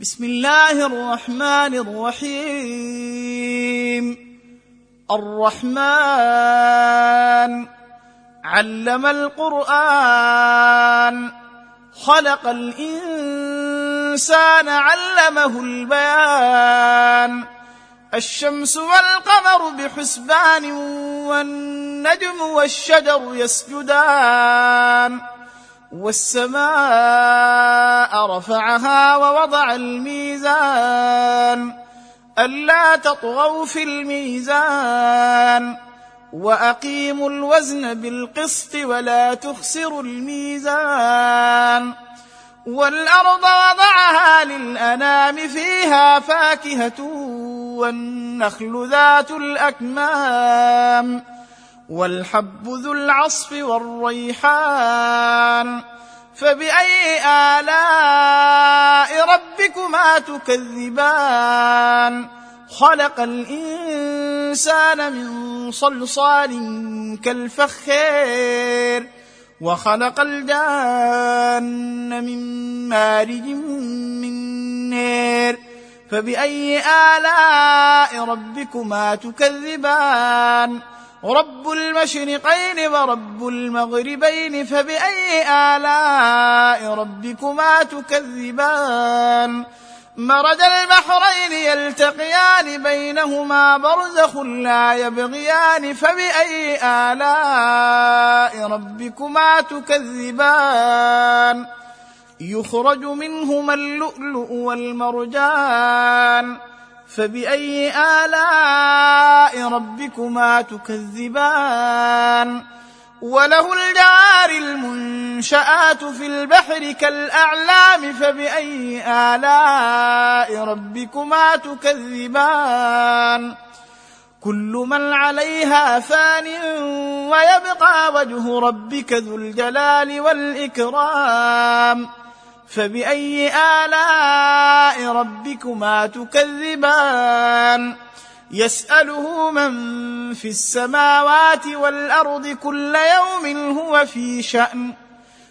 بسم الله الرحمن الرحيم الرحمن علم القران خلق الانسان علمه البيان الشمس والقمر بحسبان والنجم والشجر يسجدان والسماء رفعها ووضع الميزان ألا تطغوا في الميزان وأقيموا الوزن بالقسط ولا تخسروا الميزان والأرض وضعها للأنام فيها فاكهة والنخل ذات الأكمام والحب ذو العصف والريحان فبأي آلاء ربكما تكذبان؟ خلق الإنسان من صلصال كالفخير وخلق الجان من مارج من نير فبأي آلاء ربكما تكذبان؟ رب المشرقين ورب المغربين فبأي آلاء ربكما تكذبان؟ مرج البحرين يلتقيان بينهما برزخ لا يبغيان فبأي آلاء ربكما تكذبان؟ يخرج منهما اللؤلؤ والمرجان فبأي آلاء ربكما تكذبان؟ وله الجار المنشآت في البحر كالأعلام فبأي آلاء ربكما تكذبان؟ كل من عليها فان ويبقى وجه ربك ذو الجلال والإكرام. فبأي آلاء ربكما تكذبان؟ يسأله من في السماوات والأرض كل يوم هو في شأن.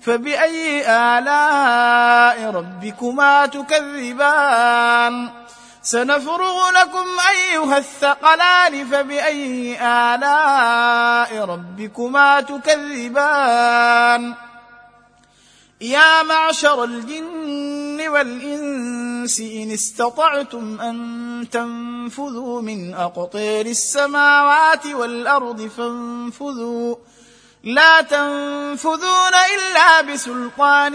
فبأي آلاء ربكما تكذبان؟ سنفرغ لكم أيها الثقلان. فبأي آلاء ربكما تكذبان؟ يا معشر الجن والإنس إن استطعتم أن تنفذوا من أقطير السماوات والأرض فانفذوا. لا تنفذون إلا بسلطان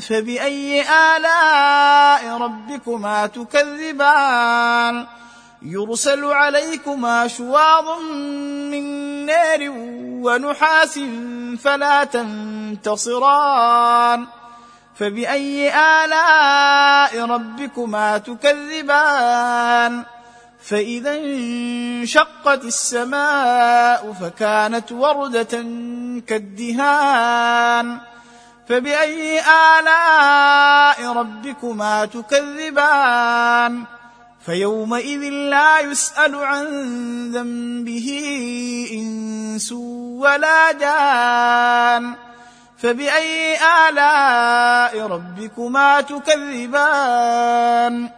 فبأي آلاء ربكما تكذبان. يرسل عليكما شواظ من نار ونحاس فلا تنتصران فبأي آلاء ربكما تكذبان فإذا انشقت السماء فكانت وردة كالدهان فبأي آلاء ربكما تكذبان فيومئذ لا يسأل عن ذنبه إنس ولا جان. فبأي آلاء ربكما تكذبان؟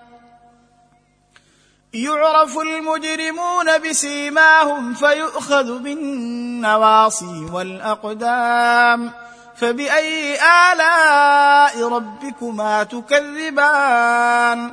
يعرف المجرمون بسيماهم فيؤخذ بالنواصي والأقدام. فبأي آلاء ربكما تكذبان؟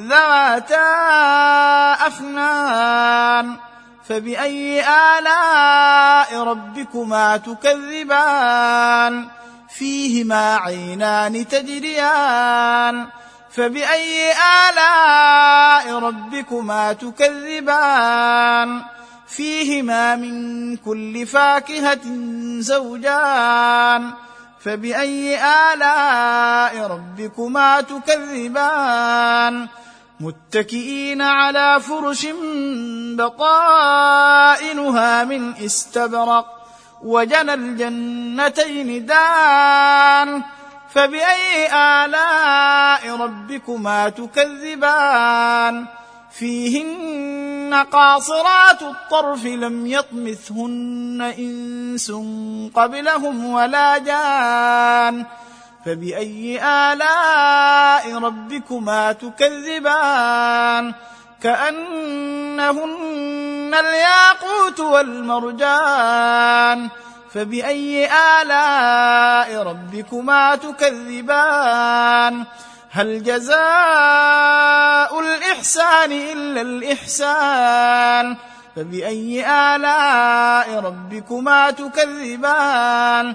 ذواتا أفنان فبأي آلاء ربكما تكذبان؟ فيهما عينان تجريان فبأي آلاء ربكما تكذبان؟ فيهما من كل فاكهة زوجان فبأي آلاء ربكما تكذبان؟ متكئين على فرش بطائنها من استبرق وجنى الجنتين دان فبأي آلاء ربكما تكذبان؟ فيهن قاصرات الطرف لم يطمثهن إنس قبلهم ولا جان. فبأي آلاء ربكما تكذبان؟ كأنهن الياقوت والمرجان. فبأي آلاء ربكما تكذبان؟ هل جزاء الإحسان إلا الإحسان؟ فبأي آلاء ربكما تكذبان؟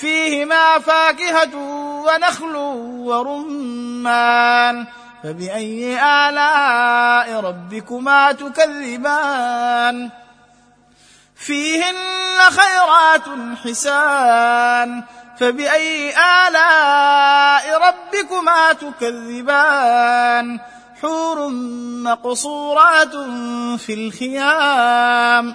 فيهما فاكهة ونخل ورمان. فبأي آلاء ربكما تكذبان؟ فيهن خيرات حسان. فبأي آلاء ربكما تكذبان؟ حور مقصورات في الخيام.